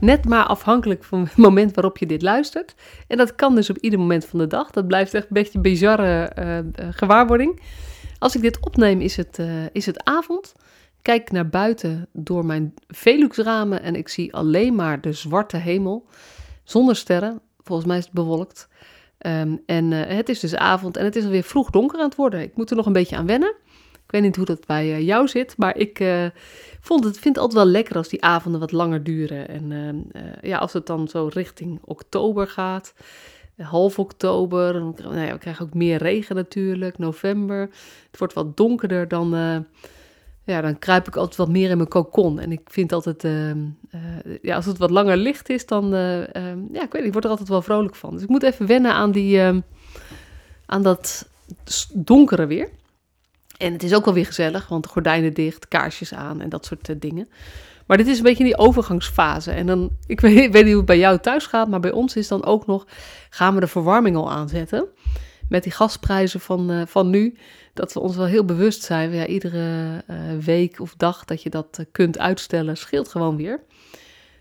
Net maar afhankelijk van het moment waarop je dit luistert. En dat kan dus op ieder moment van de dag. Dat blijft echt een beetje een bizarre uh, gewaarwording. Als ik dit opneem is het, uh, is het avond. Kijk naar buiten door mijn Velux-ramen en ik zie alleen maar de zwarte hemel. Zonder sterren. Volgens mij is het bewolkt. Um, en het is dus avond en het is alweer vroeg donker aan het worden. Ik moet er nog een beetje aan wennen. Ik weet niet hoe dat bij uh, jou zit, maar ik uh, vond het, vind het altijd wel lekker als die avonden wat langer duren. En uh, ja, als het dan zo richting oktober gaat, half oktober, dan, nou ja, ook meer regen natuurlijk, november. Het wordt wat donkerder, dan, ja, dan kruip ik altijd wat meer in mijn kokon. En ik vind altijd, ja, als het wat langer licht is, dan, ja, ik weet niet, ik word er altijd wel vrolijk van. Dus ik moet even wennen aan, die, aan dat donkere weer. En het is ook wel weer gezellig, want gordijnen dicht, kaarsjes aan en dat soort uh, dingen. Maar dit is een beetje die overgangsfase. En dan, ik weet, weet, niet hoe het bij jou thuis gaat, maar bij ons is dan ook nog, gaan we de verwarming al aanzetten. Met die gasprijzen van, uh, van nu, dat we ons wel heel bewust zijn. Ja, iedere uh, week of dag dat je dat kunt uitstellen, scheelt gewoon weer.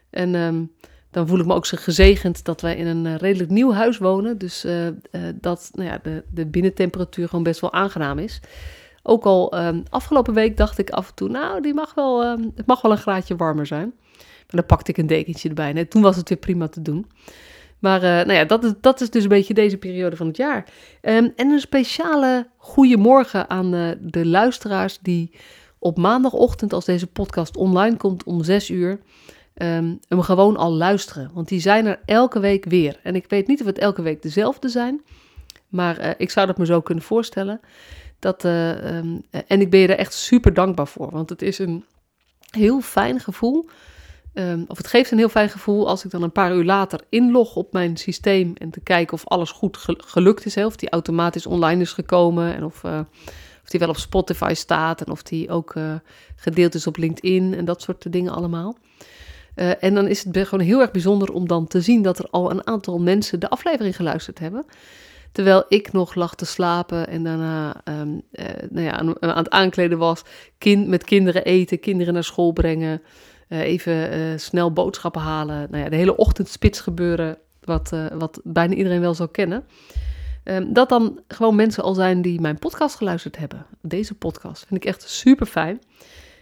En um, dan voel ik me ook zo gezegend dat wij in een redelijk nieuw huis wonen. Dus dat nou ja, de, de binnentemperatuur gewoon best wel aangenaam is. Ook al um, afgelopen week dacht ik af en toe, nou, die mag wel, um, het mag wel een graadje warmer zijn. Maar dan pakte ik een dekentje erbij. En toen was het weer prima te doen. Maar uh, nou ja, dat is, dat is dus een beetje deze periode van het jaar. Um, en een speciale goeiemorgen aan uh, de luisteraars die op maandagochtend, als deze podcast online komt om 6 uur, hem gewoon al luisteren. Want die zijn er elke week weer. En ik weet niet of het elke week dezelfde zijn. Maar uh, ik zou dat me zo kunnen voorstellen. Dat, uh, um, en ik ben je er echt super dankbaar voor. Want het is een heel fijn gevoel. Um, of het geeft een heel fijn gevoel als ik dan een paar uur later inlog op mijn systeem. En te kijken of alles goed gelukt is. Of die automatisch online is gekomen. En of, uh, of die wel op Spotify staat. En of die ook gedeeld is op LinkedIn. En dat soort dingen allemaal. En dan is het gewoon heel erg bijzonder om dan te zien dat er al een aantal mensen de aflevering geluisterd hebben. Terwijl ik nog lag te slapen en daarna um, uh, nou ja, aan, aan, het aankleden was. Kind, met kinderen eten, kinderen naar school brengen. Uh, even uh, snel boodschappen halen. Nou ja, de hele ochtendspits gebeuren. Wat, wat bijna iedereen wel zou kennen. Um, dat dan gewoon mensen al zijn die mijn podcast geluisterd hebben. Deze podcast vind ik echt super fijn.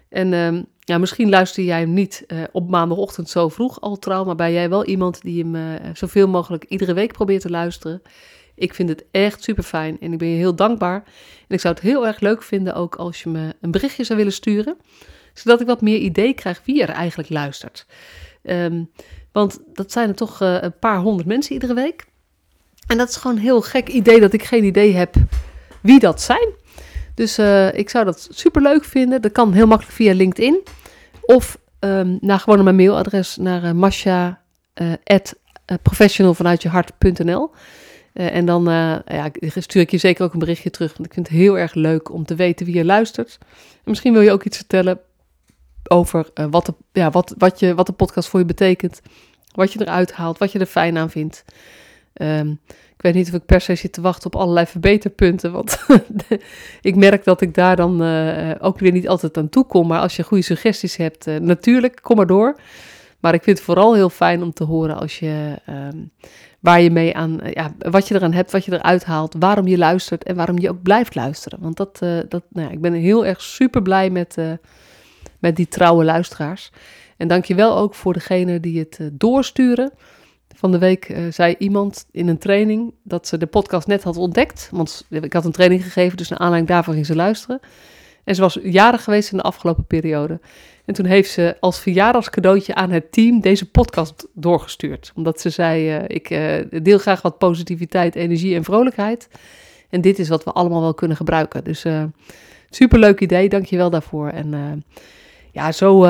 En um, ja, misschien luister jij hem niet op maandagochtend zo vroeg al trouw. Maar ben jij wel iemand die hem zoveel mogelijk iedere week probeert te luisteren. Ik vind het echt super fijn en ik ben je heel dankbaar. En ik zou het heel erg leuk vinden ook als je me een berichtje zou willen sturen, zodat ik wat meer idee krijg wie er eigenlijk luistert. Um, want dat zijn er toch uh, een paar honderd mensen iedere week. En dat is gewoon een heel gek idee dat ik geen idee heb wie dat zijn. Dus uh, ik zou dat super leuk vinden. Dat kan heel makkelijk via LinkedIn. Of um, naar gewoon mijn mailadres naar uh, masha professionalvanuitjehart.nl. Uh, en dan uh, ja, stuur ik je zeker ook een berichtje terug. Want ik vind het heel erg leuk om te weten wie je luistert. En misschien wil je ook iets vertellen over uh, wat, de, ja, wat, wat, je, wat de podcast voor je betekent. Wat je eruit haalt, wat je er fijn aan vindt. Um, ik weet niet of ik per se zit te wachten op allerlei verbeterpunten. Want ik merk dat ik daar dan ook weer niet altijd aan toe kom. Maar als je goede suggesties hebt, natuurlijk, kom maar door. Maar ik vind het vooral heel fijn om te horen als je, um, waar je mee aan, ja, wat je eraan hebt, wat je eruit haalt, waarom je luistert en waarom je ook blijft luisteren. Want dat, uh, dat nou ja, ik ben heel erg super blij met, uh, met die trouwe luisteraars. En dankjewel ook voor degene die het doorsturen. Van de week zei iemand in een training dat ze de podcast net had ontdekt. Want ik had een training gegeven, dus naar aanleiding daarvan ging ze luisteren. En ze was jarig geweest in de afgelopen periode. En toen heeft ze als verjaardagscadeautje aan het team deze podcast doorgestuurd. Omdat ze zei, uh, ik uh, deel graag wat positiviteit, energie en vrolijkheid. En dit is wat we allemaal wel kunnen gebruiken. Dus uh, superleuk idee, dankjewel daarvoor. En ja, zo,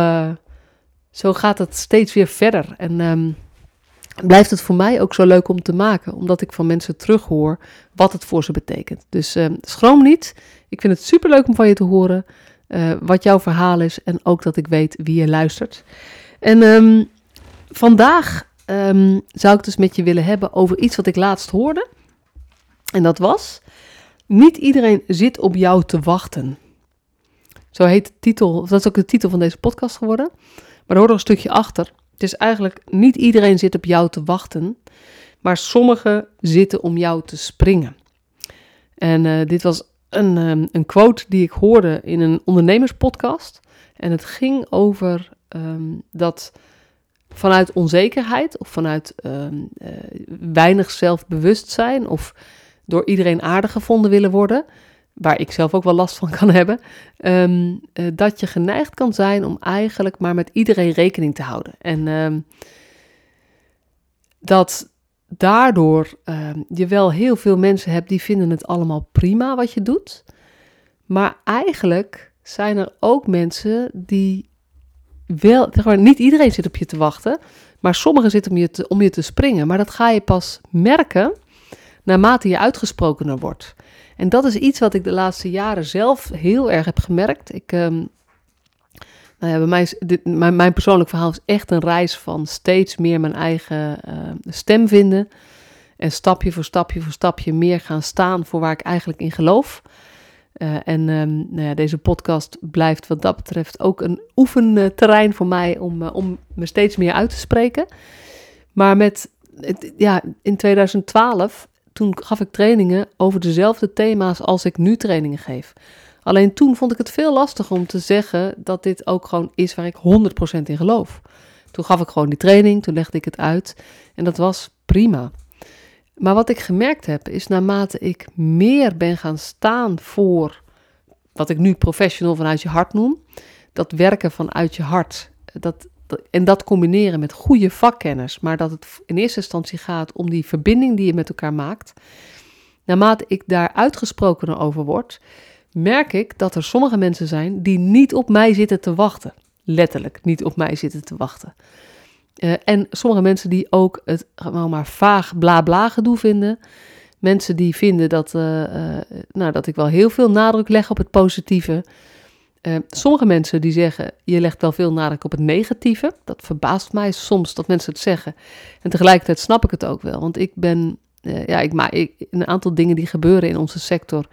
zo gaat het steeds weer verder. En um, blijft het voor mij ook zo leuk om te maken, omdat ik van mensen terughoor wat het voor ze betekent. Dus uh, schroom niet. Ik vind het super leuk om van je te horen uh, wat jouw verhaal is en ook dat ik weet wie je luistert. En um, vandaag um, zou ik dus met je willen hebben over iets wat ik laatst hoorde. En dat was: Niet iedereen zit op jou te wachten. Zo heet de titel, dat is ook de titel van deze podcast geworden. Maar er hoort er een stukje achter. Het is eigenlijk niet iedereen zit op jou te wachten, maar sommigen zitten om jou te springen. En uh, dit was een, um, een quote die ik hoorde in een ondernemerspodcast. En het ging over um, dat vanuit onzekerheid of vanuit um, uh, weinig zelfbewustzijn of door iedereen aardig gevonden willen worden, waar ik zelf ook wel last van kan hebben, um, uh, dat je geneigd kan zijn om eigenlijk maar met iedereen rekening te houden. En um, dat daardoor um, je wel heel veel mensen hebt die vinden het allemaal prima wat je doet, maar eigenlijk zijn er ook mensen die wel, zeg maar, niet iedereen zit op je te wachten, maar sommigen zitten om je te, om je te springen. Maar dat ga je pas merken naarmate je uitgesprokener wordt. En dat is iets wat ik de laatste jaren zelf heel erg heb gemerkt. Ik, um, nou ja, bij mij is dit, mijn, mijn, persoonlijk verhaal is echt een reis van steeds meer mijn eigen uh, stem vinden. En stapje voor stapje voor stapje meer gaan staan voor waar ik eigenlijk in geloof. Uh, en um, nou ja, deze podcast blijft wat dat betreft ook een oefenterrein voor mij om, uh, om me steeds meer uit te spreken. Maar met, ja, in 2012 toen gaf ik trainingen over dezelfde thema's als ik nu trainingen geef. Alleen toen vond ik het veel lastiger om te zeggen dat dit ook gewoon is waar ik 100% in geloof. Toen gaf ik gewoon die training, toen legde ik het uit en dat was prima. Maar wat ik gemerkt heb is naarmate ik meer ben gaan staan voor wat ik nu professional vanuit je hart noem, dat werken vanuit je hart, dat, en dat combineren met goede vakkennis, maar dat het in eerste instantie gaat om die verbinding die je met elkaar maakt. Naarmate ik daar uitgesprokener over word, merk ik dat er sommige mensen zijn die niet op mij zitten te wachten. Letterlijk niet op mij zitten te wachten. Uh, en sommige mensen die ook het gewoon maar vaag bla bla gedoe vinden. Mensen die vinden dat, uh, uh, nou, dat ik wel heel veel nadruk leg op het positieve. Uh, sommige mensen die zeggen, je legt wel veel nadruk op het negatieve. Dat verbaast mij soms dat mensen het zeggen. En tegelijkertijd snap ik het ook wel. Want ik ben, uh, ja, ik maak ik, een aantal dingen die gebeuren in onze sector.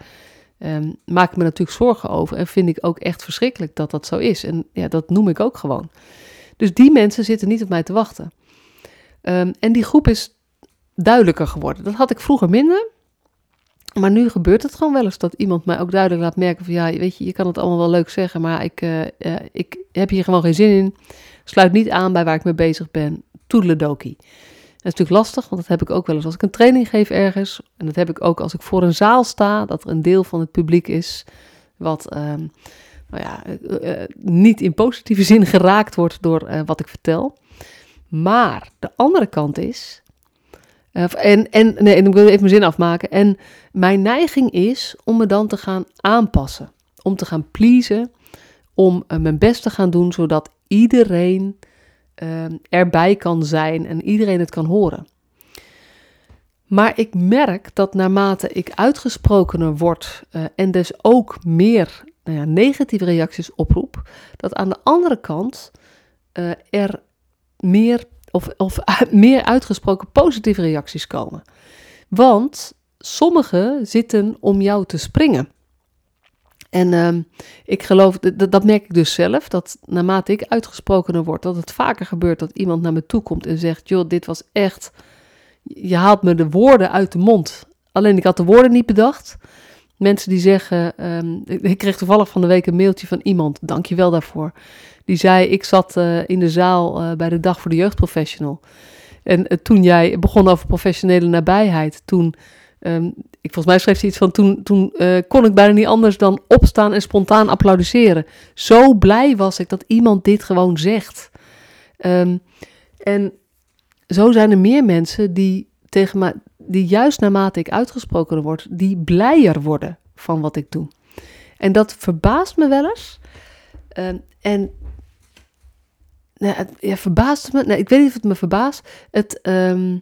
Um, maak ik me natuurlijk zorgen over. En vind ik ook echt verschrikkelijk dat dat zo is. En ja, dat noem ik ook gewoon. Dus die mensen zitten niet op mij te wachten. Um, en die groep is duidelijker geworden. Dat had ik vroeger minder. Maar nu gebeurt het gewoon wel eens dat iemand mij ook duidelijk laat merken van ja, weet je, je kan het allemaal wel leuk zeggen, maar ik, uh, uh, ik heb hier gewoon geen zin in. Sluit niet aan bij waar ik mee bezig ben. Toedeledokie. Dat is natuurlijk lastig, want dat heb ik ook wel eens als ik een training geef ergens. En dat heb ik ook als ik voor een zaal sta, dat er een deel van het publiek is wat uh, nou ja, uh, niet in positieve zin geraakt wordt door wat ik vertel. Maar de andere kant is, en, en, nee, ik wil even mijn zin afmaken. En mijn neiging is om me dan te gaan aanpassen. Om te gaan pleasen. Om uh, mijn best te gaan doen, zodat iedereen uh, erbij kan zijn en iedereen het kan horen. Maar ik merk dat naarmate ik uitgesprokener word en dus ook meer nou ja, negatieve reacties oproep, dat aan de andere kant er meer of, of meer uitgesproken positieve reacties komen. Want sommigen zitten om jou te springen. En uh, ik geloof, dat, dat merk ik dus zelf, dat naarmate ik uitgesprokener word, dat het vaker gebeurt dat iemand naar me toe komt en zegt, joh, dit was echt, je haalt me de woorden uit de mond. Alleen ik had de woorden niet bedacht. Mensen die zeggen, um, ik kreeg toevallig van de week een mailtje van iemand, dank je wel daarvoor. Die zei, ik zat uh, in de zaal uh, bij de Dag voor de Jeugdprofessional. En uh, toen jij begon over professionele nabijheid, toen, um, ik, volgens mij schreef ze iets van, toen, toen kon ik bijna niet anders dan opstaan en spontaan applaudisseren. Zo blij was ik dat iemand dit gewoon zegt. Um, en zo zijn er meer mensen die tegen mij, die juist naarmate ik uitgesproken word, die blijer worden van wat ik doe. En dat verbaast me wel eens. Uh, en nou, het ja, verbaast me. Nee, ik weet niet of het me verbaast. Het, ehm,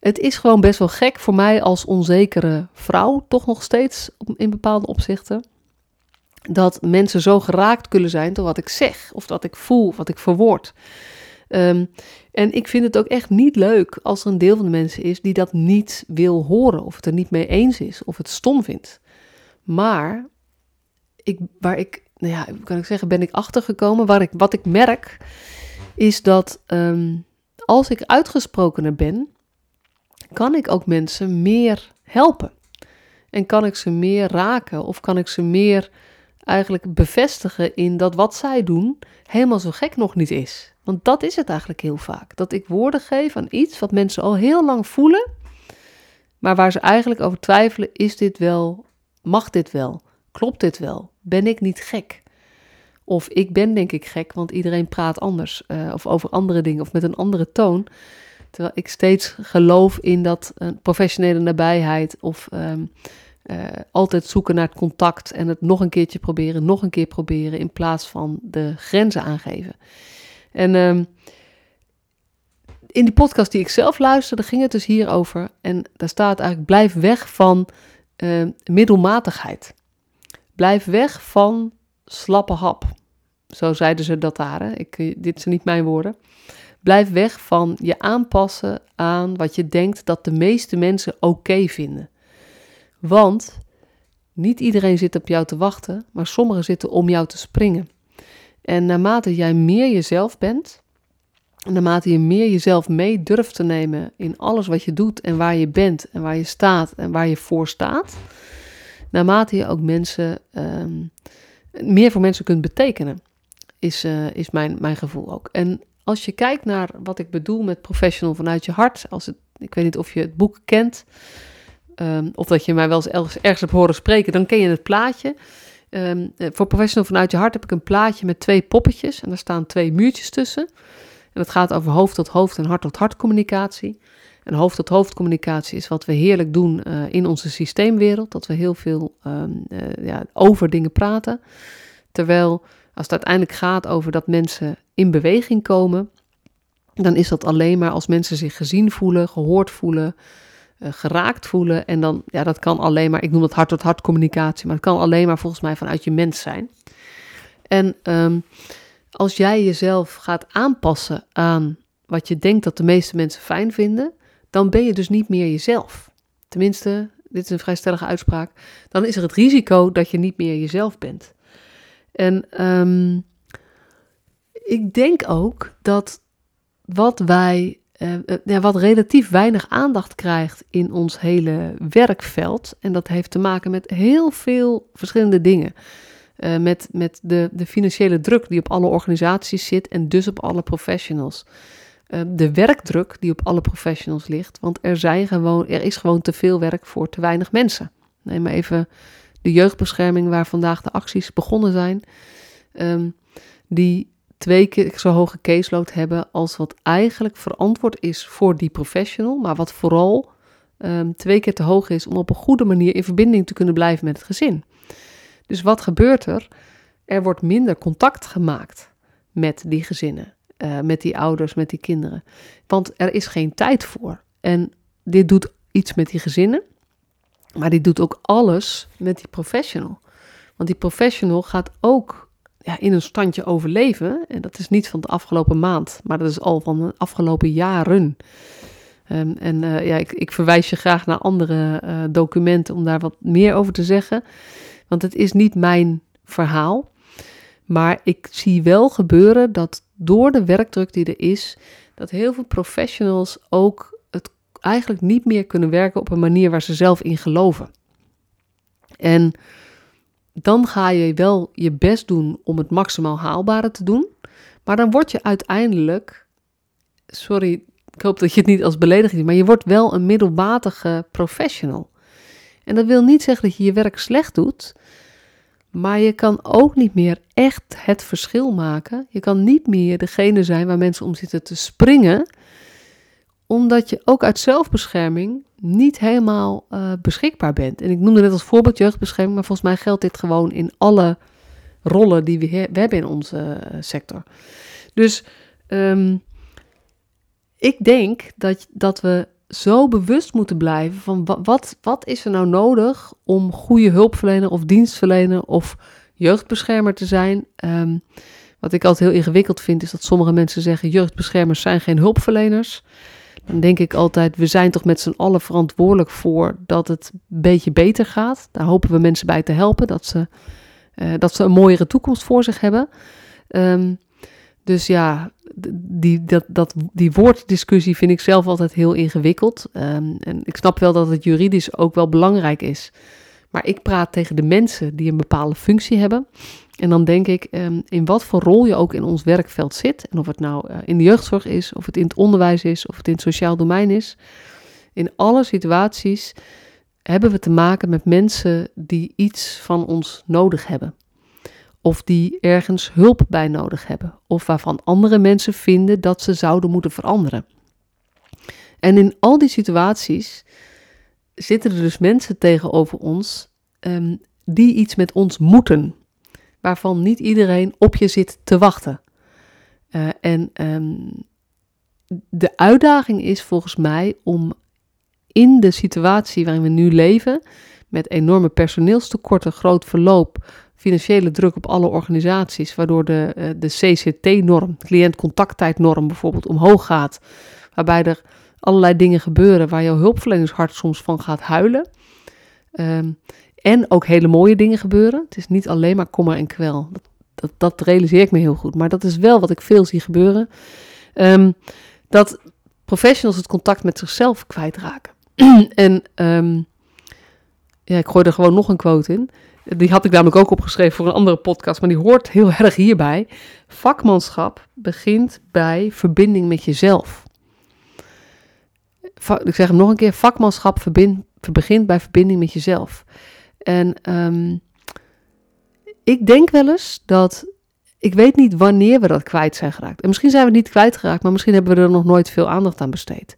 het is gewoon best wel gek voor mij als onzekere vrouw, toch nog steeds in bepaalde opzichten. Dat mensen zo geraakt kunnen zijn door wat ik zeg, of wat ik voel, wat ik verwoord. Um, en ik vind het ook echt niet leuk als er een deel van de mensen is die dat niet wil horen, of het er niet mee eens is, of het stom vindt. Maar ik, waar ik, nou ja, kan ik zeggen, ben ik achtergekomen. Waar ik, wat ik merk, is dat ehm, als ik uitgesprokener ben, kan ik ook mensen meer helpen. En kan ik ze meer raken, of kan ik ze meer eigenlijk bevestigen in dat wat zij doen helemaal zo gek nog niet is. Want dat is het eigenlijk heel vaak. Dat ik woorden geef aan iets wat mensen al heel lang voelen, maar waar ze eigenlijk over twijfelen: is dit wel, mag dit wel, klopt dit wel, ben ik niet gek? Of ik ben denk ik gek, want iedereen praat anders uh, of over andere dingen of met een andere toon. Terwijl ik steeds geloof in dat uh, professionele nabijheid of um, uh, altijd zoeken naar het contact en het nog een keertje proberen, nog een keer proberen in plaats van de grenzen aangeven. En um, in die podcast die ik zelf luisterde, ging het dus hierover. En daar staat eigenlijk: blijf weg van uh, middelmatigheid. Blijf weg van slappe hap. Zo zeiden ze dat daar. Hè? Ik, eh, dit zijn niet mijn woorden. Blijf weg van je aanpassen aan wat je denkt dat de meeste mensen oké vinden. Want niet iedereen zit op jou te wachten, maar sommigen zitten om jou te springen. En naarmate jij meer jezelf bent, naarmate je meer jezelf mee durft te nemen in alles wat je doet en waar je bent en waar je staat en waar je voor staat, naarmate je ook mensen, um, meer voor mensen kunt betekenen, is, uh, is mijn, mijn gevoel ook. En als je kijkt naar wat ik bedoel met professional vanuit je hart, als het, ik weet niet of je het boek kent, um, of dat je mij wel eens ergens, ergens hebt horen spreken, dan ken je het plaatje. Um, voor Professional vanuit je hart heb ik een plaatje met twee poppetjes en daar staan twee muurtjes tussen. En het gaat over hoofd tot hoofd en hart tot hart communicatie. En hoofd tot hoofd communicatie is wat we heerlijk doen uh, in onze systeemwereld. Dat we heel veel um, uh, ja, over dingen praten. Terwijl als het uiteindelijk gaat over dat mensen in beweging komen, dan is dat alleen maar als mensen zich gezien voelen, gehoord voelen, uh, geraakt voelen. En dan, ja, dat kan alleen maar, ik noem dat hart-tot-hart communicatie, maar het kan alleen maar volgens mij vanuit je mens zijn. En um, als jij jezelf gaat aanpassen aan wat je denkt dat de meeste mensen fijn vinden, dan ben je dus niet meer jezelf. Tenminste, dit is een vrij stellige uitspraak. Dan is er het risico dat je niet meer jezelf bent. En um, ik denk ook dat wat wij uh, ja, wat relatief weinig aandacht krijgt in ons hele werkveld. En dat heeft te maken met heel veel verschillende dingen. Uh, met met de, de financiële druk die op alle organisaties zit en dus op alle professionals. Uh, de werkdruk die op alle professionals ligt, want er, zijn gewoon, er is gewoon te veel werk voor te weinig mensen. Neem maar even de jeugdbescherming waar vandaag de acties begonnen zijn. Um, die twee keer zo hoge caseload hebben als wat eigenlijk verantwoord is voor die professional, maar wat vooral um, twee keer te hoog is om op een goede manier in verbinding te kunnen blijven met het gezin. Dus wat gebeurt er? Er wordt minder contact gemaakt met die gezinnen, uh, met die ouders, met die kinderen. Want er is geen tijd voor. En dit doet iets met die gezinnen, maar dit doet ook alles met die professional. Want die professional gaat ook ja, in een standje overleven. En dat is niet van de afgelopen maand, maar dat is al van de afgelopen jaren. Um, en uh, ja, ik, ik, verwijs je graag naar andere uh, documenten om daar wat meer over te zeggen. Want het is niet mijn verhaal. Maar ik zie wel gebeuren dat door de werkdruk die er is, dat heel veel professionals ook het eigenlijk niet meer kunnen werken op een manier waar ze zelf in geloven. En dan ga je wel je best doen om het maximaal haalbare te doen. Maar dan word je uiteindelijk, sorry, ik hoop dat je het niet als belediging ziet, maar je wordt wel een middelmatige professional. En dat wil niet zeggen dat je je werk slecht doet, maar je kan ook niet meer echt het verschil maken. Je kan niet meer degene zijn waar mensen om zitten te springen, omdat je ook uit zelfbescherming niet helemaal uh, beschikbaar bent. En ik noemde net als voorbeeld jeugdbescherming, maar volgens mij geldt dit gewoon in alle rollen die we, he we hebben in onze uh, sector. Dus Ehm, ik denk dat, dat we zo bewust moeten blijven van wat, wat, wat is er nou nodig om goede hulpverlener of dienstverlener of jeugdbeschermer te zijn. Ehm, wat ik altijd heel ingewikkeld vind, is dat sommige mensen zeggen: jeugdbeschermers zijn geen hulpverleners. Dan denk ik altijd: we zijn toch met z'n allen verantwoordelijk voor dat het een beetje beter gaat. Daar hopen we mensen bij te helpen, dat ze, uh, dat ze een mooiere toekomst voor zich hebben. Um, dus ja, die, dat, dat, die woorddiscussie vind ik zelf altijd heel ingewikkeld. Um, en ik snap wel dat het juridisch ook wel belangrijk is. Maar ik praat tegen de mensen die een bepaalde functie hebben. En dan denk ik, um, in wat voor rol je ook in ons werkveld zit. En of het nou uh, in de jeugdzorg is, of het in het onderwijs is, of het in het sociaal domein is. In alle situaties hebben we te maken met mensen die iets van ons nodig hebben of die ergens hulp bij nodig hebben, of waarvan andere mensen vinden dat ze zouden moeten veranderen. En in al die situaties zitten er dus mensen tegenover ons um, die iets met ons moeten, waarvan niet iedereen op je zit te wachten. Uh, en um, de uitdaging is volgens mij om in de situatie waarin we nu leven, met enorme personeelstekorten, groot verloop, financiële druk op alle organisaties, waardoor de, uh, de CCT-norm, cliëntcontacttijdnorm bijvoorbeeld, omhoog gaat. Waarbij er allerlei dingen gebeuren waar jouw hulpverleningshart soms van gaat huilen. Um, en ook hele mooie dingen gebeuren. Het is niet alleen maar kommer en kwel. Dat, dat, dat, realiseer ik me heel goed. Maar dat is wel wat ik veel zie gebeuren. Um, dat professionals het contact met zichzelf kwijtraken. en um, ja, ik gooi er gewoon nog een quote in. Die had ik namelijk ook opgeschreven voor een andere podcast, maar die hoort heel erg hierbij. Vakmanschap begint bij verbinding met jezelf. Ik zeg hem nog een keer: vakmanschap begint bij verbinding met jezelf. En um, ik denk wel eens dat. Ik weet niet wanneer we dat kwijt zijn geraakt. En misschien zijn we het niet kwijtgeraakt, maar misschien hebben we er nog nooit veel aandacht aan besteed.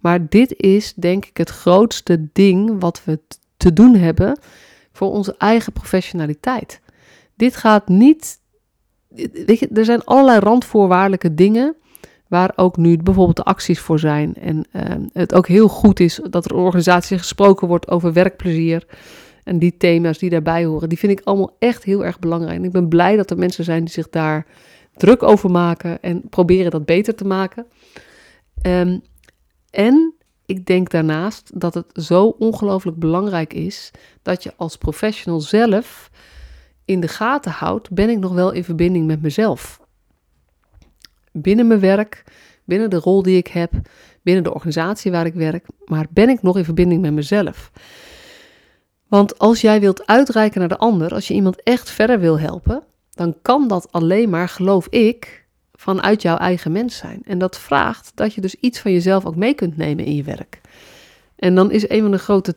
Maar dit is denk ik het grootste ding wat we te doen hebben voor onze eigen professionaliteit. Dit gaat niet. Weet je, er zijn allerlei randvoorwaardelijke dingen waar ook nu bijvoorbeeld de acties voor zijn. En uh, het ook heel goed is dat er organisatie gesproken wordt over werkplezier. En die thema's die daarbij horen, die vind ik allemaal echt heel erg belangrijk. En ik ben blij dat er mensen zijn die zich daar druk over maken en proberen dat beter te maken. Um, en ik denk daarnaast dat het zo ongelooflijk belangrijk is dat je als professional zelf in de gaten houdt: ben ik nog wel in verbinding met mezelf? Binnen mijn werk, binnen de rol die ik heb, binnen de organisatie waar ik werk, maar ben ik nog in verbinding met mezelf? Want als jij wilt uitreiken naar de ander, als je iemand echt verder wil helpen, dan kan dat alleen maar, geloof ik, vanuit jouw eigen mens zijn. En dat vraagt dat je dus iets van jezelf ook mee kunt nemen in je werk. En dan is een van de grote,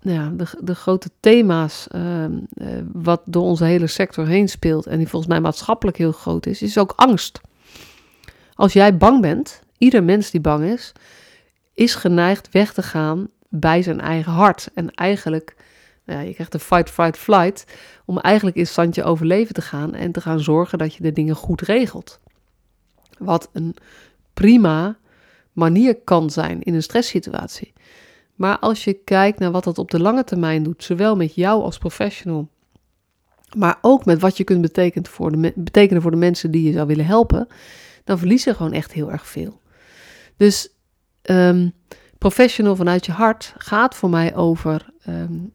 ja, de, de grote thema's uh, uh, wat door onze hele sector heen speelt en die volgens mij maatschappelijk heel groot is, is ook angst. Als jij bang bent, ieder mens die bang is, is geneigd weg te gaan bij zijn eigen hart. En eigenlijk, ja, je krijgt de fight, fight, flight, om eigenlijk in standje overleven te gaan en te gaan zorgen dat je de dingen goed regelt. Wat een prima manier kan zijn in een stresssituatie. Maar als je kijkt naar wat dat op de lange termijn doet, zowel met jou als professional, maar ook met wat je kunt betekenen voor de, betekenen voor de mensen die je zou willen helpen, dan verlies je gewoon echt heel erg veel. Dus um, professional vanuit je hart gaat voor mij over um,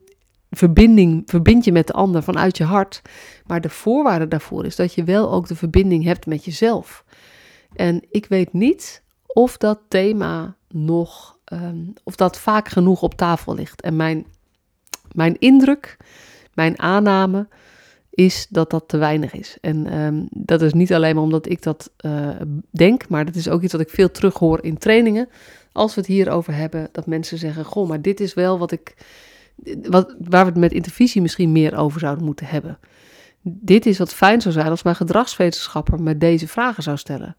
verbinding, verbind je met de ander vanuit je hart. Maar de voorwaarde daarvoor is dat je wel ook de verbinding hebt met jezelf. En ik weet niet of dat thema nog, um, of dat vaak genoeg op tafel ligt. En mijn, mijn indruk, mijn aanname is dat dat te weinig is. En um, dat is niet alleen maar omdat ik dat uh, denk, maar dat is ook iets wat ik veel terughoor in trainingen. Als we het hierover hebben, dat mensen zeggen: Goh, maar dit is wel wat ik. Wat, waar we het met intervisie misschien meer over zouden moeten hebben. Dit is wat fijn zou zijn als mijn gedragswetenschapper me deze vragen zou stellen.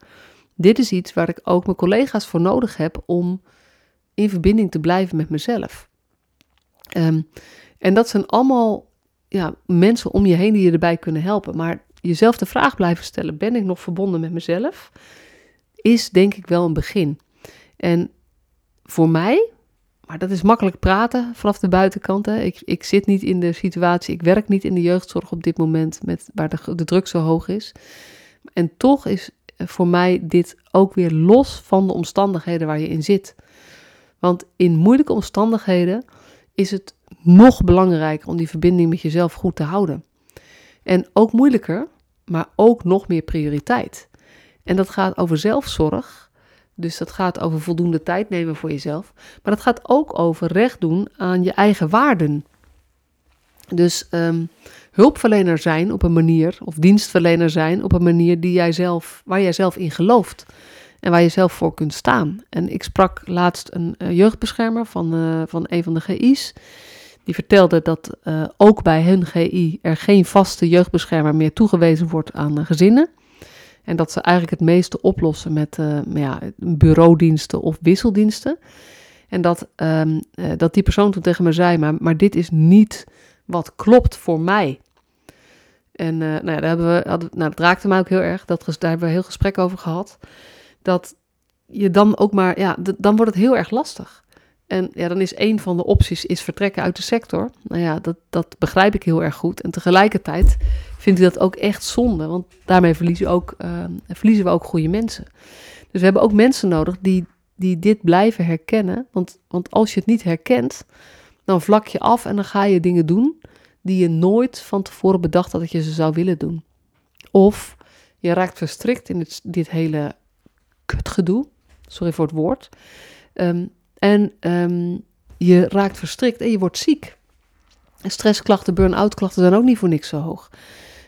Dit is iets waar ik ook mijn collega's voor nodig heb om in verbinding te blijven met mezelf. Um, en dat zijn allemaal ja, mensen om je heen die je erbij kunnen helpen. Maar jezelf de vraag blijven stellen: ben ik nog verbonden met mezelf? is denk ik wel een begin. En voor mij, maar dat is makkelijk praten vanaf de buitenkant. Hè. Ik, ik zit niet in de situatie, ik werk niet in de jeugdzorg op dit moment met, waar de, de druk zo hoog is. En toch is voor mij dit ook weer los van de omstandigheden waar je in zit. Want in moeilijke omstandigheden is het nog belangrijker om die verbinding met jezelf goed te houden. En ook moeilijker, maar ook nog meer prioriteit. En dat gaat over zelfzorg. Dus dat gaat over voldoende tijd nemen voor jezelf. Maar dat gaat ook over recht doen aan je eigen waarden. Dus um, hulpverlener zijn op een manier, of dienstverlener zijn op een manier die jij zelf, waar jij zelf in gelooft. En waar je zelf voor kunt staan. En ik sprak laatst een uh, jeugdbeschermer van, uh, van een van de GI's. Die vertelde dat uh, ook bij hun GI er geen vaste jeugdbeschermer meer toegewezen wordt aan gezinnen. En dat ze eigenlijk het meeste oplossen met ja, bureaudiensten of wisseldiensten. En dat, um, dat die persoon toen tegen me zei: maar, maar dit is niet wat klopt voor mij. En uh, nou ja, daar hebben we, hadden, nou, dat raakte mij ook heel erg. Dat, daar hebben we heel gesprek over gehad. Dat je dan ook maar, ja, dan wordt het heel erg lastig. En ja, dan is een van de opties is vertrekken uit de sector. Nou ja, dat, dat begrijp ik heel erg goed. En tegelijkertijd vind ik dat ook echt zonde. Want daarmee verliezen, ook, uh, verliezen we ook goede mensen. Dus we hebben ook mensen nodig die, die dit blijven herkennen. Want, want als je het niet herkent, dan vlak je af en dan ga je dingen doen die je nooit van tevoren bedacht had dat je ze zou willen doen. Of je raakt verstrikt in dit hele kutgedoe, sorry voor het woord, um, en um, je raakt verstrikt en je wordt ziek. En stressklachten, burn-out klachten zijn ook niet voor niks zo hoog.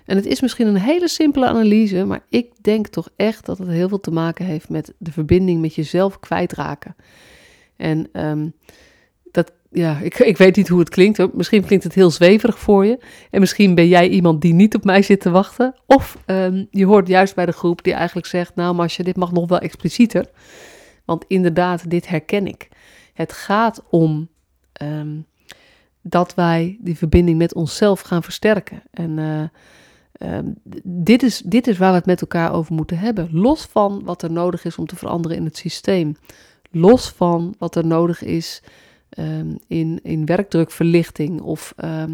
En het is misschien een hele simpele analyse, maar ik denk toch echt dat het heel veel te maken heeft met de verbinding met jezelf kwijtraken. En um, dat, ja, ik, ik weet niet hoe het klinkt. Misschien klinkt het heel zweverig voor je. En misschien ben jij iemand die niet op mij zit te wachten. Of um, je hoort juist bij de groep die eigenlijk zegt: Nou, Masje, dit mag nog wel explicieter. Want inderdaad, dit herken ik. Het gaat om um, dat wij die verbinding met onszelf gaan versterken. En uh, um, dit, is, dit is waar we het met elkaar over moeten hebben. Los van wat er nodig is om te veranderen in het systeem. Los van wat er nodig is um, in, in werkdrukverlichting of uh,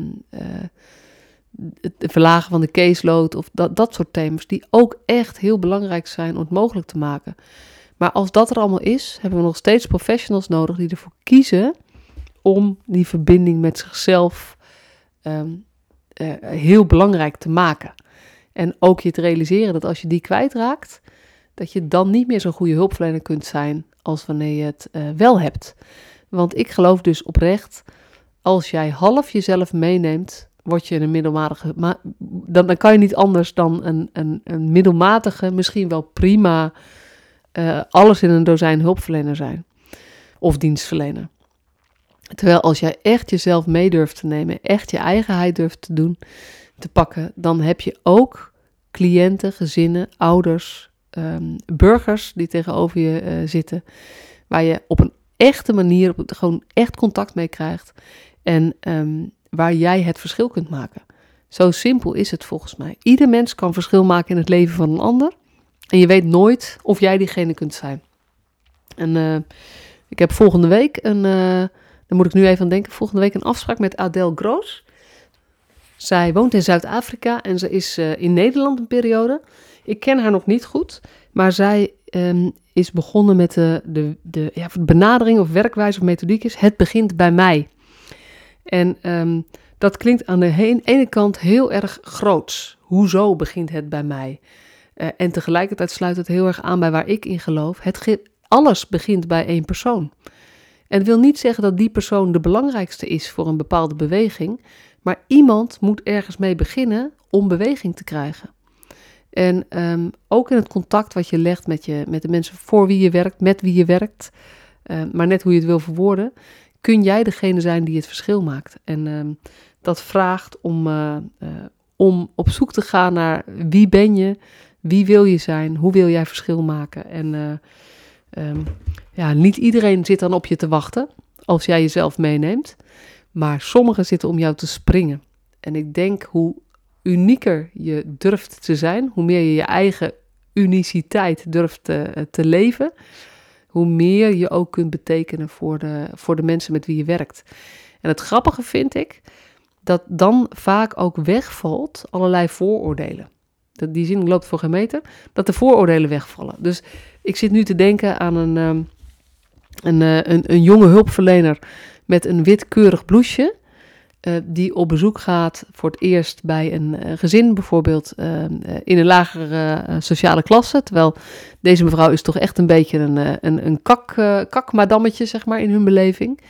het verlagen van de caseload of dat, dat soort thema's, die ook echt heel belangrijk zijn om het mogelijk te maken. Maar als dat er allemaal is, hebben we nog steeds professionals nodig die ervoor kiezen om die verbinding met zichzelf um, uh, heel belangrijk te maken. En ook je te realiseren dat als je die kwijtraakt, dat je dan niet meer zo'n goede hulpverlener kunt zijn als wanneer je het uh, wel hebt. Want ik geloof dus oprecht, als jij half jezelf meeneemt, word je een middelmatige. Dan, dan kan je niet anders dan een, een, een middelmatige, misschien wel prima, uh, alles in een dozijn hulpverlener zijn. Of dienstverlener. Terwijl als jij echt jezelf mee durft te nemen, echt je eigenheid durft te doen, te pakken, dan heb je ook cliënten, gezinnen, ouders, um, burgers die tegenover je uh, zitten, waar je op een echte manier, op, gewoon echt contact mee krijgt. En um, waar jij het verschil kunt maken. Zo simpel is het volgens mij. Ieder mens kan verschil maken in het leven van een ander. En je weet nooit of jij diegene kunt zijn. En uh, ik heb volgende week een, uh, daar moet ik nu even aan denken, volgende week een afspraak met Adele Groos. Zij woont in Zuid-Afrika en ze is uh, in Nederland een periode. Ik ken haar nog niet goed, maar zij um, is begonnen met de, de, de ja, benadering of werkwijze of methodiek is, het begint bij mij. En um, dat klinkt aan de ene kant heel erg groots. Hoezo begint het bij mij? Uh, en tegelijkertijd sluit het heel erg aan bij waar ik in geloof. Het alles begint bij één persoon. En het wil niet zeggen dat die persoon de belangrijkste is voor een bepaalde beweging, maar iemand moet ergens mee beginnen om beweging te krijgen. En um, ook in het contact wat je legt met, je, met de mensen voor wie je werkt, met wie je werkt, uh, maar net hoe je het wil verwoorden, kun jij degene zijn die het verschil maakt. En um, dat vraagt om, uh, om op zoek te gaan naar wie ben je, wie wil je zijn, hoe wil jij verschil maken. En um, ja, niet iedereen zit dan op je te wachten als jij jezelf meeneemt, maar sommigen zitten om jou te springen. En ik denk hoe unieker je durft te zijn, hoe meer je je eigen uniciteit durft te, te leven, hoe meer je ook kunt betekenen voor de, voor de mensen met wie je werkt. En het grappige vind ik dat dan vaak ook wegvalt allerlei vooroordelen. Die zin loopt voor geen meter, dat de vooroordelen wegvallen. Dus ik zit nu te denken aan een, ehm, een, eh, een, een jonge hulpverlener met een witkeurig blouseje. Uh, die op bezoek gaat voor het eerst bij een uh, gezin, bijvoorbeeld uh, in een lagere sociale klasse. Terwijl deze mevrouw is toch echt een beetje een, een, een kak, kakmadammetje, zeg maar, in hun beleving.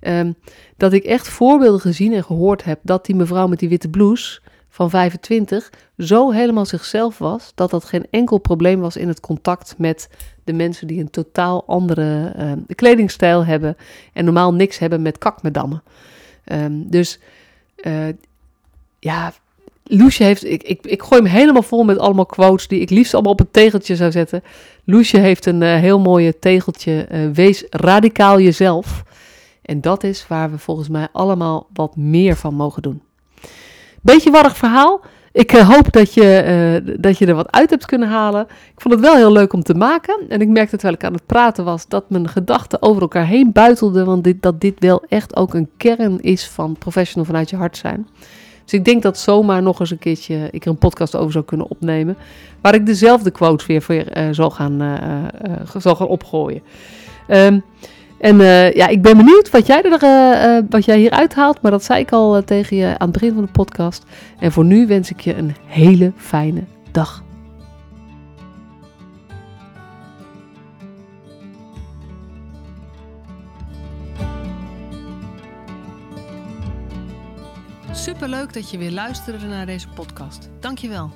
Um, dat ik echt voorbeelden gezien en gehoord heb dat die mevrouw met die witte blouse van 25 zo helemaal zichzelf was, dat dat geen enkel probleem was in het contact met de mensen die een totaal andere kledingstijl hebben en normaal niks hebben met kakmedammen. Um, dus uh, ja, Loesje heeft. Ik, ik, ik gooi hem helemaal vol met allemaal quotes die ik liefst allemaal op een tegeltje zou zetten. Loesje heeft een uh, heel mooie tegeltje. Wees radicaal jezelf. En dat is waar we volgens mij allemaal wat meer van mogen doen. Beetje warrig verhaal. Ik uh, hoop dat je, uh, dat je er wat uit hebt kunnen halen. Ik vond het wel heel leuk om te maken. En ik merkte terwijl ik aan het praten was dat mijn gedachten over elkaar heen buitelden. Want dit, dat dit wel echt ook een kern is van professional vanuit je hart zijn. Dus ik denk dat zomaar nog eens een keertje ik er een podcast over zou kunnen opnemen. Waar ik dezelfde quotes weer voor uh, zal, gaan, zal gaan opgooien. Um, en uh, ja, ik ben benieuwd wat jij, er, uh, wat jij hier uithaalt. Maar dat zei ik al tegen je aan het begin van de podcast. En voor nu wens ik je een hele fijne dag. Superleuk dat je weer luisterde naar deze podcast. Dankjewel.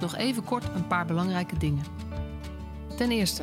Nog even kort een paar belangrijke dingen. Ten eerste,